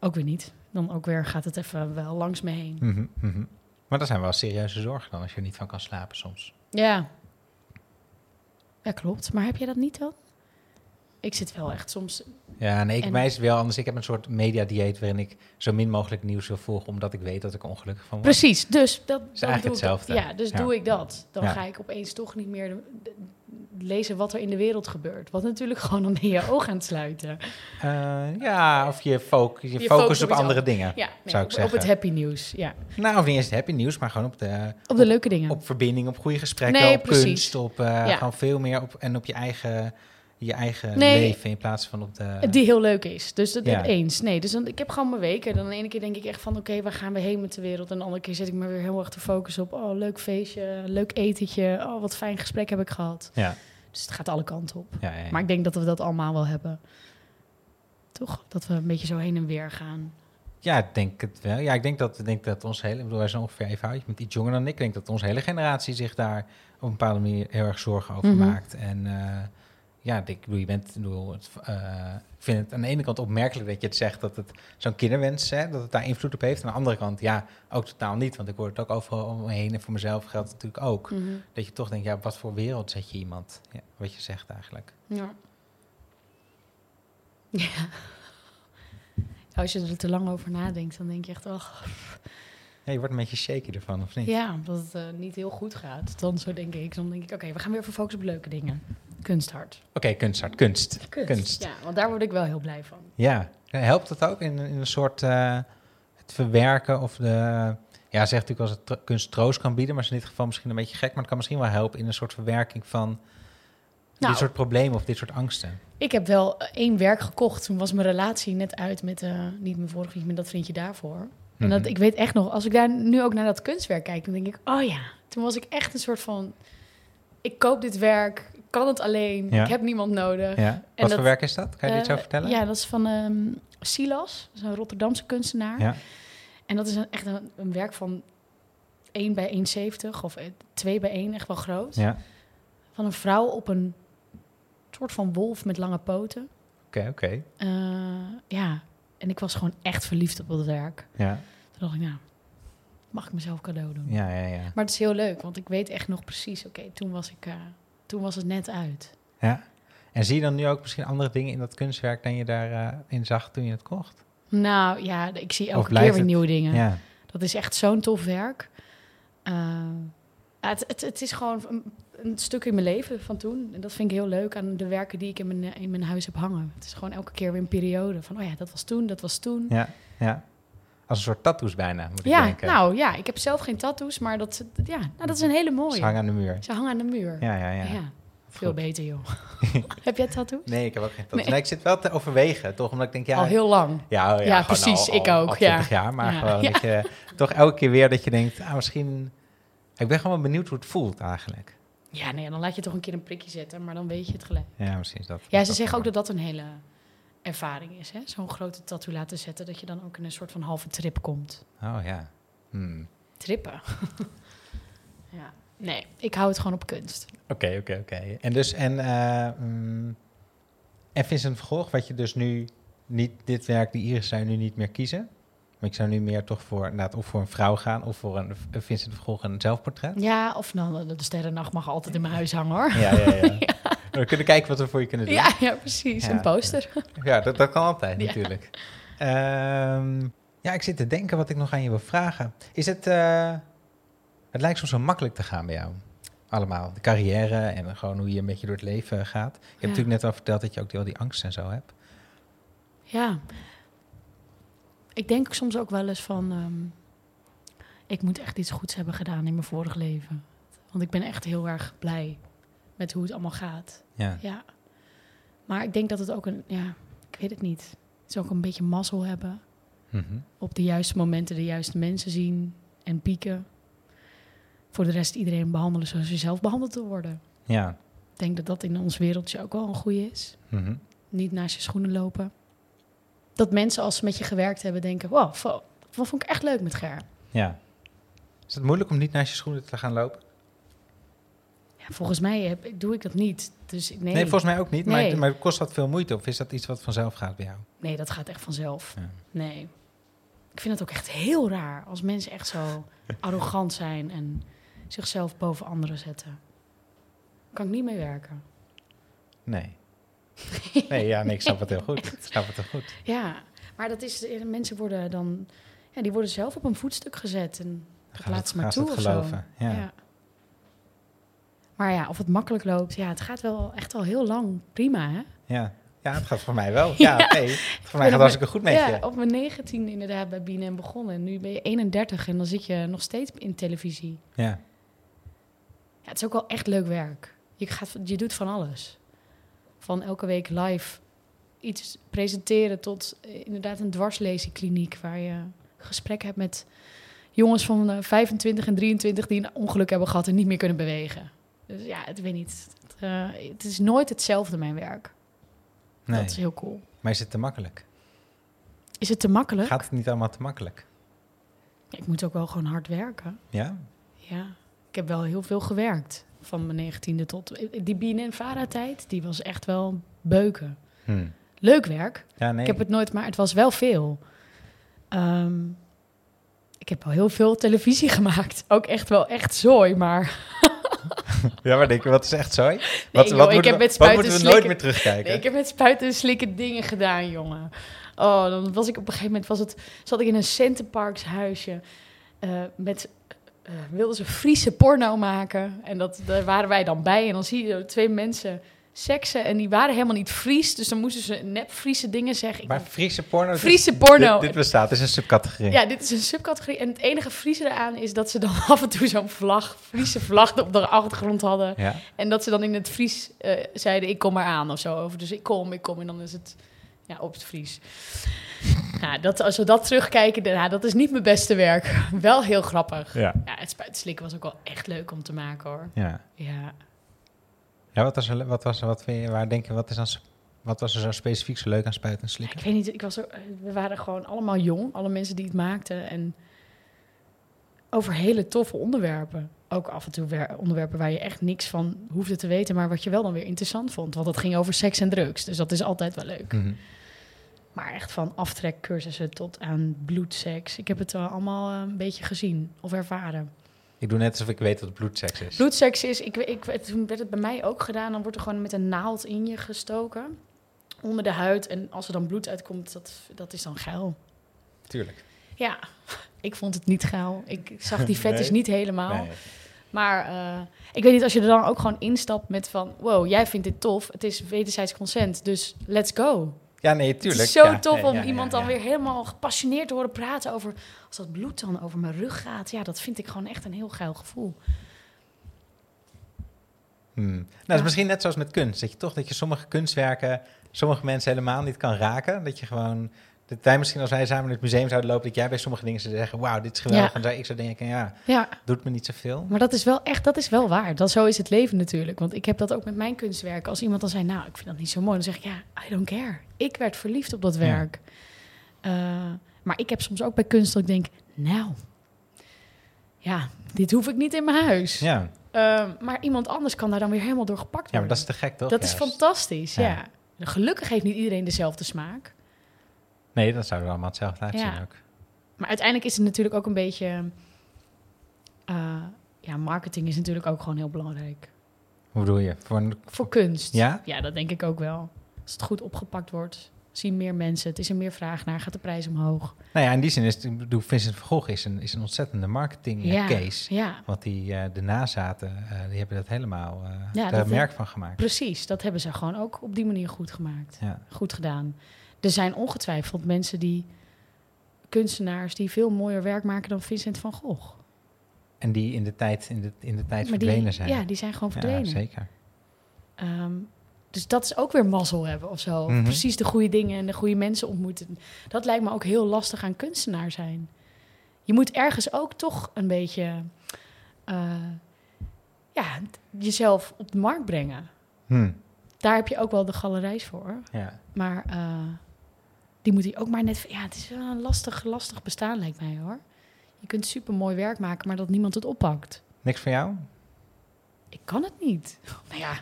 ook weer niet. Dan ook weer gaat het even wel langs me heen. Mhm, mhm. Maar dat zijn wel serieuze zorgen dan, als je er niet van kan slapen soms. Ja. Ja, klopt. Maar heb jij dat niet dan? Ik zit wel echt soms... Ja, nee, ik, En- mij is het wel anders. Ik heb een soort mediadieet waarin ik zo min mogelijk nieuws wil volgen, omdat ik weet dat ik ongelukkig van word. Precies, dus dat is dan eigenlijk doe ik dat. hetzelfde. Ja, dus Ja. doe ik dat. Dan Ja. ga ik opeens toch niet meer de- de- lezen wat er in de wereld gebeurt. Wat natuurlijk gewoon dan ben je [laughs] oog aan het sluiten. Eh, ja, of je, foc je, Je focus focus op andere dingen. Ja, nee, Zou op, ik op het zeggen. happy nieuws. Ja. Nou, of niet eens het happy nieuws, maar gewoon op de, Op de leuke dingen. op verbinding, op goede gesprekken, Nee, op precies. kunst, op eh, Ja. gewoon veel meer op en op je eigen, je eigen Nee. leven in plaats van op de. Die heel leuk is. Dus dat Ja. eens. Nee, dus dan, ik heb gewoon mijn weken. Dan de ene keer denk ik echt van... oké, waar gaan we heen met de wereld? En de andere keer zet ik me weer heel erg te focussen op... oh, leuk feestje, leuk etentje. Oh, wat fijn gesprek heb ik gehad. Ja, Dus het gaat alle kanten op. ja. Maar ik denk dat we dat allemaal wel hebben. Toch? Dat we een beetje zo heen en weer gaan. Ja, ik denk het wel. Ja, ik denk dat, ik denk dat ons hele, ik bedoel, wij zijn ongeveer even oud, je bent iets jonger dan ik. Ik denk dat onze hele generatie zich daar op een bepaalde manier heel erg zorgen over Mhm. maakt. En eh, ja, ik bedoel, je bent, bedoel, het, eh, vind het aan de ene kant opmerkelijk dat je het zegt dat het zo'n kinderwens, hè, dat het daar invloed op heeft. Aan de andere kant, ja, ook totaal niet, want ik hoor het ook overal om me heen en voor mezelf geldt het natuurlijk ook. Dat je toch denkt, ja, wat voor wereld zet je iemand? Ja, wat je zegt eigenlijk. Ja. [laughs] Ja. Als je er te lang over nadenkt, dan denk je echt... Oh, Ja, je wordt een beetje shaky ervan, of niet? ja, dat het eh, niet heel goed gaat. Dan zo denk ik. Dan denk ik, oké, we gaan weer even focussen op leuke dingen. Kunsthart. Oké, kunsthart, kunst. kunst. Ja, want daar word ik wel heel blij van. Ja, helpt het ook in, in een soort eh, het verwerken of de... Ja, zegt natuurlijk als het tro- kunst troost kan bieden, maar is in dit geval misschien een beetje gek, maar het kan misschien wel helpen in een soort verwerking van Nou. dit soort problemen of dit soort angsten. Ik heb wel één werk gekocht. Toen was mijn relatie net uit met, eh, niet mijn vorige vriendje, maar dat vriendje daarvoor. En dat, Mhm. ik weet echt nog, als ik daar nu ook naar dat kunstwerk kijk, dan denk ik, oh ja, toen was ik echt een soort van, ik koop dit werk, kan het alleen, Ja. ik heb niemand nodig. Ja. Wat dat- voor werk is dat? Kan je er iets Eh, over vertellen? Ja, dat is van ehm, Silas, dat is een Rotterdamse kunstenaar. Ja. En dat is een, echt een, een werk van 1 bij 1,70 of 2 bij 1, echt wel groot. Ja. Van een vrouw op een soort van wolf met lange poten. Oké, oké. Eh, ja, en ik was gewoon echt verliefd op dat werk. Ja. Toen dacht ik, nou, mag ik mezelf cadeau doen. Ja, ja, ja. Maar het is heel leuk, want ik weet echt nog precies, oké, toen was ik, eh, toen was het net uit. ja. En zie je dan nu ook misschien andere dingen in dat kunstwerk dan je daarin in zag toen je het kocht? Nou ja, ik zie elke keer weer het- nieuwe dingen. Ja. Dat is echt zo'n tof werk. Eh, het, het, het is gewoon een, een stuk in mijn leven van toen. En dat vind ik heel leuk aan de werken die ik in mijn, in mijn huis heb hangen. Het is gewoon elke keer weer een periode van, oh ja, dat was toen, dat was toen. Ja, ja. Als een soort tattoos bijna, moet ik Ja, denken. nou ja, ik heb zelf geen tattoos, maar dat, ja, nou, dat is een hele mooie. Ze hangen aan de muur. Ze hangen aan de muur. Ja, ja, ja. ja. Veel Goed. beter, joh. [laughs] heb jij tattoos? Nee, ik heb ook geen tattoos. Nee. Nee, ik zit wel te overwegen, toch? Omdat ik denk, ja... Al heel lang. Ja, oh ja, Ja, precies, al- ik ook, al 20 ja. jaar, maar Ja, gewoon ja. dat je toch elke keer weer dat je denkt, ah, misschien... Ik ben gewoon benieuwd hoe het voelt eigenlijk. Ja, nee, dan laat je toch een keer een prikje zetten, maar dan weet je het gelijk. Ja, misschien is dat. Ja, ze zeggen ook dat dat een hele ervaring is, hè? Zo'n grote tattoo laten zetten, dat je dan ook in een soort van halve trip komt. Oh ja. Hmm. Trippen. [laughs] ja. Nee, ik hou het gewoon op kunst. Oké, oké, oké. En dus, en, eh mm, en Vincent van Gogh, wat je dus nu niet, dit werk, die Iris zou je nu niet meer kiezen. Maar ik zou nu meer toch voor, inderdaad, of voor een vrouw gaan, of voor een, een Vincent van Gogh een zelfportret. Ja, of dan de sterrennacht mag altijd in mijn huis hangen, hoor. Ja, ja, ja. [laughs] We kunnen kijken wat we voor je kunnen doen. Ja, ja precies. Ja, een poster. Ja, dat, dat kan altijd natuurlijk. Ehm, ja, ik zit te denken wat ik nog aan je wil vragen. Is het... eh, het lijkt soms zo makkelijk te gaan bij jou. Allemaal. De carrière en gewoon hoe je een beetje door het leven gaat. Je hebt natuurlijk net al verteld dat je ook al die angst en zo hebt. Ja. Ik denk soms ook wel eens van... ehm, ik moet echt iets goeds hebben gedaan in mijn vorig leven. Want ik ben echt heel erg blij met hoe het allemaal gaat. Ja. Ja. Maar ik denk dat het ook een... Ja, ik weet het niet. Het is ook een beetje mazzel hebben. Mhm. Op de juiste momenten de juiste mensen zien en pieken. Voor de rest iedereen behandelen zoals je zelf behandeld wil worden. Ja. Ik denk dat dat in ons wereldje ook wel een goede is. Mhm. Niet naast je schoenen lopen. Dat mensen als ze met je gewerkt hebben denken... Wow, dat vond ik echt leuk met Ger. Ja. Is het moeilijk om niet naast je schoenen te gaan lopen? Ja, volgens mij heb, doe ik dat niet. Dus nee, Nee, volgens mij ook niet. Maar, Nee. maar kost dat veel moeite? Of is dat iets wat vanzelf gaat bij jou? nee, dat gaat echt vanzelf. Ja. Nee. Ik vind het ook echt heel raar als mensen echt zo [laughs] arrogant zijn... en zichzelf boven anderen zetten. Kan ik niet mee werken. Nee. [laughs] Nee, ja, nee, ik snap het heel goed. Ik snap het heel goed. Ja, maar dat is... Mensen worden dan... Ja, die worden zelf op een voetstuk gezet. En dat laat ze maar toe of zo. Ja. Maar ja, of het makkelijk loopt, ja, het gaat wel echt al heel lang prima, hè? Ja. ja, het gaat voor mij wel. [laughs] Ja. Voor mij gaat het hartstikke goed met ja, op mijn 19 inderdaad bij BNN begonnen. En nu ben je 31 en dan zit je nog steeds in televisie. Ja. Ja, het is ook wel echt leuk werk. Je, gaat, je doet van alles. Van elke week live iets presenteren tot eh, inderdaad een dwarslezenkliniek... waar je gesprek hebt met jongens van eh, 25 en 23 die een ongeluk hebben gehad en niet meer kunnen bewegen. Dus ja, het weet niet. Het, eh, het is nooit hetzelfde, mijn werk. Nee. Dat is heel cool. Maar is het te makkelijk? Is het te makkelijk? Gaat het niet allemaal te makkelijk? Ik moet ook wel gewoon hard werken. Ja? Ja, ik heb wel heel veel gewerkt. Van mijn negentiende tot... Die BNN-Vara-tijd, die was echt wel beuken. Hm. Leuk werk. Ja, nee. Ik heb het nooit, maar het was wel veel. Ehm, ik heb wel heel veel televisie [laughs] gemaakt. Ook echt wel echt zooi, maar... Ja, maar denk je, wat is echt zo? Nee, Wat, joh, wat, ik moeten heb we, met wat moeten we nooit meer terugkijken? Nee, ik heb met spuiten en slikken dingen gedaan, jongen. Oh, dan was ik op een gegeven moment... Was het, zat ik in een Centerparks huisje... eh, met... eh, wilden ze Friese porno maken. En dat, daar waren wij dan bij. En dan zie je twee mensen seksen. En die waren helemaal niet Fries. Dus dan moesten ze nep Friese dingen zeggen. Ik Maar Friese porno... dit- Friese porno. Dit, dit bestaat, dit is een subcategorie. Ja, dit is een subcategorie. En het enige Friese eraan is dat ze dan [laughs] af en toe zo'n vlag, Friese vlag op de achtergrond hadden. Ja. En dat ze dan in het Fries eh, zeiden, ik kom maar aan of zo. Over. Dus ik kom, ik kom. En dan is het ja, op het Fries. nou, dat, als we dat terugkijken, dan- nou, dat is niet mijn beste werk. [laughs] Wel heel grappig. Ja. Ja, het spuitslikken was ook wel echt leuk om te maken hoor. ja. Ja. Ja, wat was er, wat was er, wat vind je, waar denk je, wat is dan, wat was er zo specifiek zo leuk aan spuiten en slikken? Ik weet niet, ik was ook, we waren gewoon allemaal jong, alle mensen die het maakten. En over hele toffe onderwerpen. Ook af en toe wer- onderwerpen waar je echt niks van hoefde te weten, maar wat je wel dan weer interessant vond. Want het ging over seks en drugs, dus dat is altijd wel leuk. Mhm. Maar echt van aftrekcursussen tot aan bloedseks. Ik heb het wel allemaal eh, een beetje gezien of ervaren. Ik doe net alsof ik weet wat bloedseks is. Bloedseks is, ik, ik, toen werd het bij mij ook gedaan, dan wordt er gewoon met een naald in je gestoken. Onder de huid. En als er dan bloed uitkomt, dat, dat is dan geil. Tuurlijk. Ja, ik vond het niet geil. Ik zag die [laughs] vet is Nee. niet helemaal. Nee. Maar eh, ik weet niet, als je er dan ook gewoon instapt met van... wow, jij vindt dit tof, het is wederzijds consent, dus let's go. Ja, nee, tuurlijk. Het is zo ja, tof om ja, iemand dan weer helemaal gepassioneerd te horen praten over... als dat bloed dan over mijn rug gaat. Ja, dat vind ik gewoon echt een heel geil gevoel. Hmm. Nou, dat is misschien net zoals met kunst. Dat je toch dat je sommige kunstwerken, sommige mensen helemaal niet kan raken. Dat je gewoon, dat wij misschien als wij samen in het museum zouden lopen, dat jij bij sommige dingen zou zeggen, wauw, dit is geweldig. Ja. En dat ik zou denken, ja, Ja, doet me niet zoveel. maar dat is wel echt, dat is wel waar. Dat, zo is het leven natuurlijk. Want ik heb dat ook met mijn kunstwerken. Als iemand dan zei, nou, ik vind dat niet zo mooi. Dan zeg ik, ja, I don't care. Ik werd verliefd op dat Ja. werk. Eh, maar ik heb soms ook bij kunst dat ik denk, nou, ja, dit hoef ik niet in mijn huis. Ja, Eh, maar iemand anders kan daar dan weer helemaal door gepakt ja worden. maar dat is te gek toch? Dat is fantastisch, Ja. ja. Gelukkig heeft niet iedereen dezelfde smaak. Nee, dat zouden we allemaal hetzelfde uitzien Ja. ook. Maar uiteindelijk is het natuurlijk ook een beetje... eh, ja, marketing is natuurlijk ook gewoon heel belangrijk. Hoe bedoel je? Voor een, Voor kunst. Ja? Ja, dat denk ik ook wel. Als het goed opgepakt wordt, zien meer mensen. Het is er meer vraag naar, gaat de prijs omhoog. nou ja, in die zin is het, ik bedoel, Vincent van Gogh is een, is een ontzettende marketing eh, Ja, case. ja, Want die, eh, de nazaten, eh, die hebben dat helemaal Ja, daar merk van gemaakt. precies. Dat hebben ze gewoon ook op die manier goed gemaakt. Ja. Goed gedaan. Er zijn ongetwijfeld mensen die... kunstenaars die veel mooier werk maken dan Vincent van Gogh. En die in de tijd, in de, in de tijd Maar die, verdwenen zijn. Ja, die zijn gewoon verdwenen. Ja, zeker. Ehm, dus dat is ook weer mazzel hebben of zo. Mhm. Precies de goede dingen en de goede mensen ontmoeten. Dat lijkt me ook heel lastig aan kunstenaar zijn. Je moet ergens ook toch een beetje eh, ja, jezelf op de markt brengen. Hm. Daar heb je ook wel de galerijs voor. Ja. Maar eh, die moet hij ook maar net... Ja, het is wel een lastig, lastig bestaan, lijkt mij hoor. Je kunt super mooi werk maken, maar dat niemand het oppakt. Niks voor jou? Ik kan het niet. [laughs] Nou ja,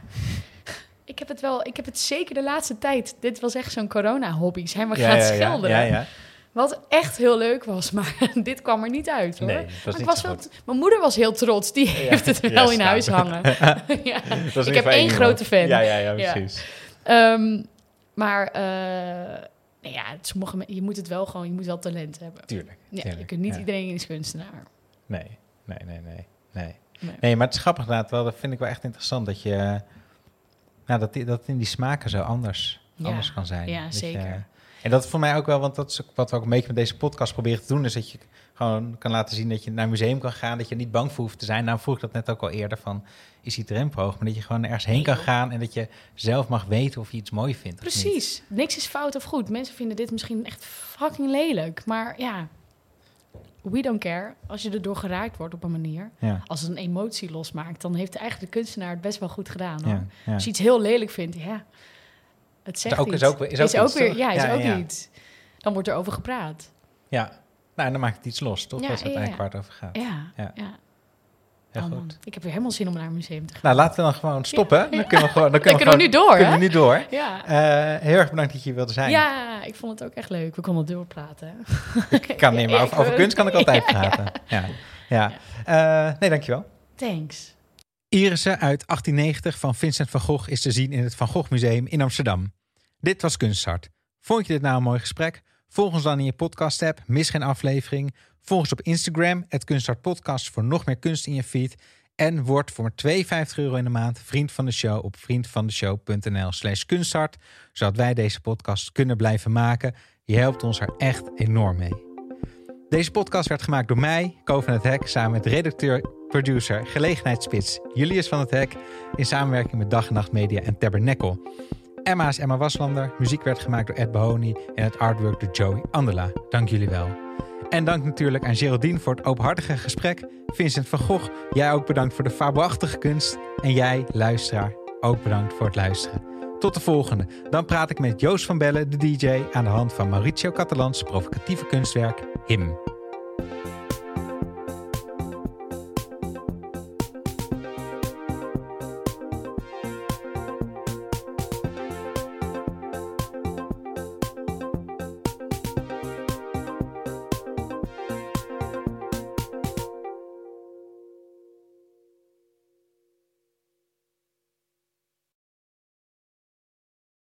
[laughs] ik heb het wel, ik heb het zeker de laatste tijd. Dit was echt zo'n corona-hobby. Zijn we gaan schilderen. Ja, ja. Wat echt heel leuk was, [laughs] maar dit kwam er niet uit hoor. Nee, was niet was wel, goed. mijn moeder was heel trots. Die heeft het ja, wel in huis hangen. ja. Ik heb één iemand. grote fan. Ja, ja, ja, Ja. precies. Ehm, maar eh, nou ja, sommige, je moet het wel gewoon, je moet wel talent hebben. Tuurlijk. Ja, je tuurlijk, kunt niet ja. iedereen is kunstenaar. Nee, nee, nee, nee. Nee. Nee. maar het is grappig inderdaad wel. Dat vind ik wel echt interessant. Dat je... Nou, dat, die- dat in die smaken zo anders, Ja. anders kan zijn. Ja, je- zeker. en dat is voor mij ook wel, want dat is ook wat we ook een beetje met deze podcast proberen te doen, is dat je gewoon kan laten zien dat je naar een museum kan gaan, dat je niet bang voor hoeft te zijn. Nou vroeg ik dat net ook al eerder van, is die drempel hoog? Maar dat je gewoon ergens heen kan gaan en dat je zelf mag weten of je iets mooi vindt. Precies. Niks is fout of goed. Mensen vinden dit misschien echt fucking lelijk. Maar ja, we don't care. Als je erdoor geraakt wordt op een manier. Ja, Als het een emotie losmaakt, dan heeft eigenlijk de kunstenaar het best wel goed gedaan. Hoor. ja, ja. Als je iets heel lelijk vindt, ja. Het zegt ook- is iets. ook- is ook iets, weer, toch? ja, is ook iets. Dan wordt er over gepraat. ja. Nou, en dan maakt het iets los, toch? Ja, dat is uiteindelijk waar het over gaat. Ja, Ja. ja. Heel Oh, goed. man. Ik heb weer helemaal zin om naar een museum te gaan. Nou, laten we dan gewoon stoppen. Dan kunnen we gewoon, dan [laughs] Dan kunnen we kunnen we nu door, kunnen we nu door. [laughs] Ja. Eh, heel erg bedankt dat je hier wilde zijn. ja, ik vond het ook echt leuk. We konden doorpraten. [laughs] Ik kan niet, maar over, over kunst kan ik altijd praten. Ja. Ja. Eh, nee, dankjewel. Thanks. Irissen uit 1890 van Vincent van Gogh is te zien in het Van Gogh Museum in Amsterdam. Dit was Kunsthart. Vond je dit nou een mooi gesprek? Volg ons dan in je podcast-app, mis geen aflevering. Volg ons op Instagram, het Kunsthart Podcast, voor nog meer kunst in je feed. En word voor maar 52 euro in de maand vriend van de show op vriendvandeshow.nl slash kunsthart. Zodat wij deze podcast kunnen blijven maken. Je helpt ons er echt enorm mee. Deze podcast werd gemaakt door mij, Ko van het Hek, samen met redacteur, producer, gelegenheidsspits Julius van het Hek, in samenwerking met Dag en Nacht Media en Tabernacle. Emma is Emma Waslander, muziek werd gemaakt door Ed Bahoni en het artwork door Joey Andela. Dank jullie wel. En dank natuurlijk aan Geraldine voor het openhartige gesprek. Vincent van Gogh, jij ook bedankt voor de fabelachtige kunst. En jij, luisteraar, ook bedankt voor het luisteren. Tot de volgende. Dan praat ik met Joost van Bellen, de DJ, aan de hand van Mauricio Catalans provocatieve kunstwerk Him.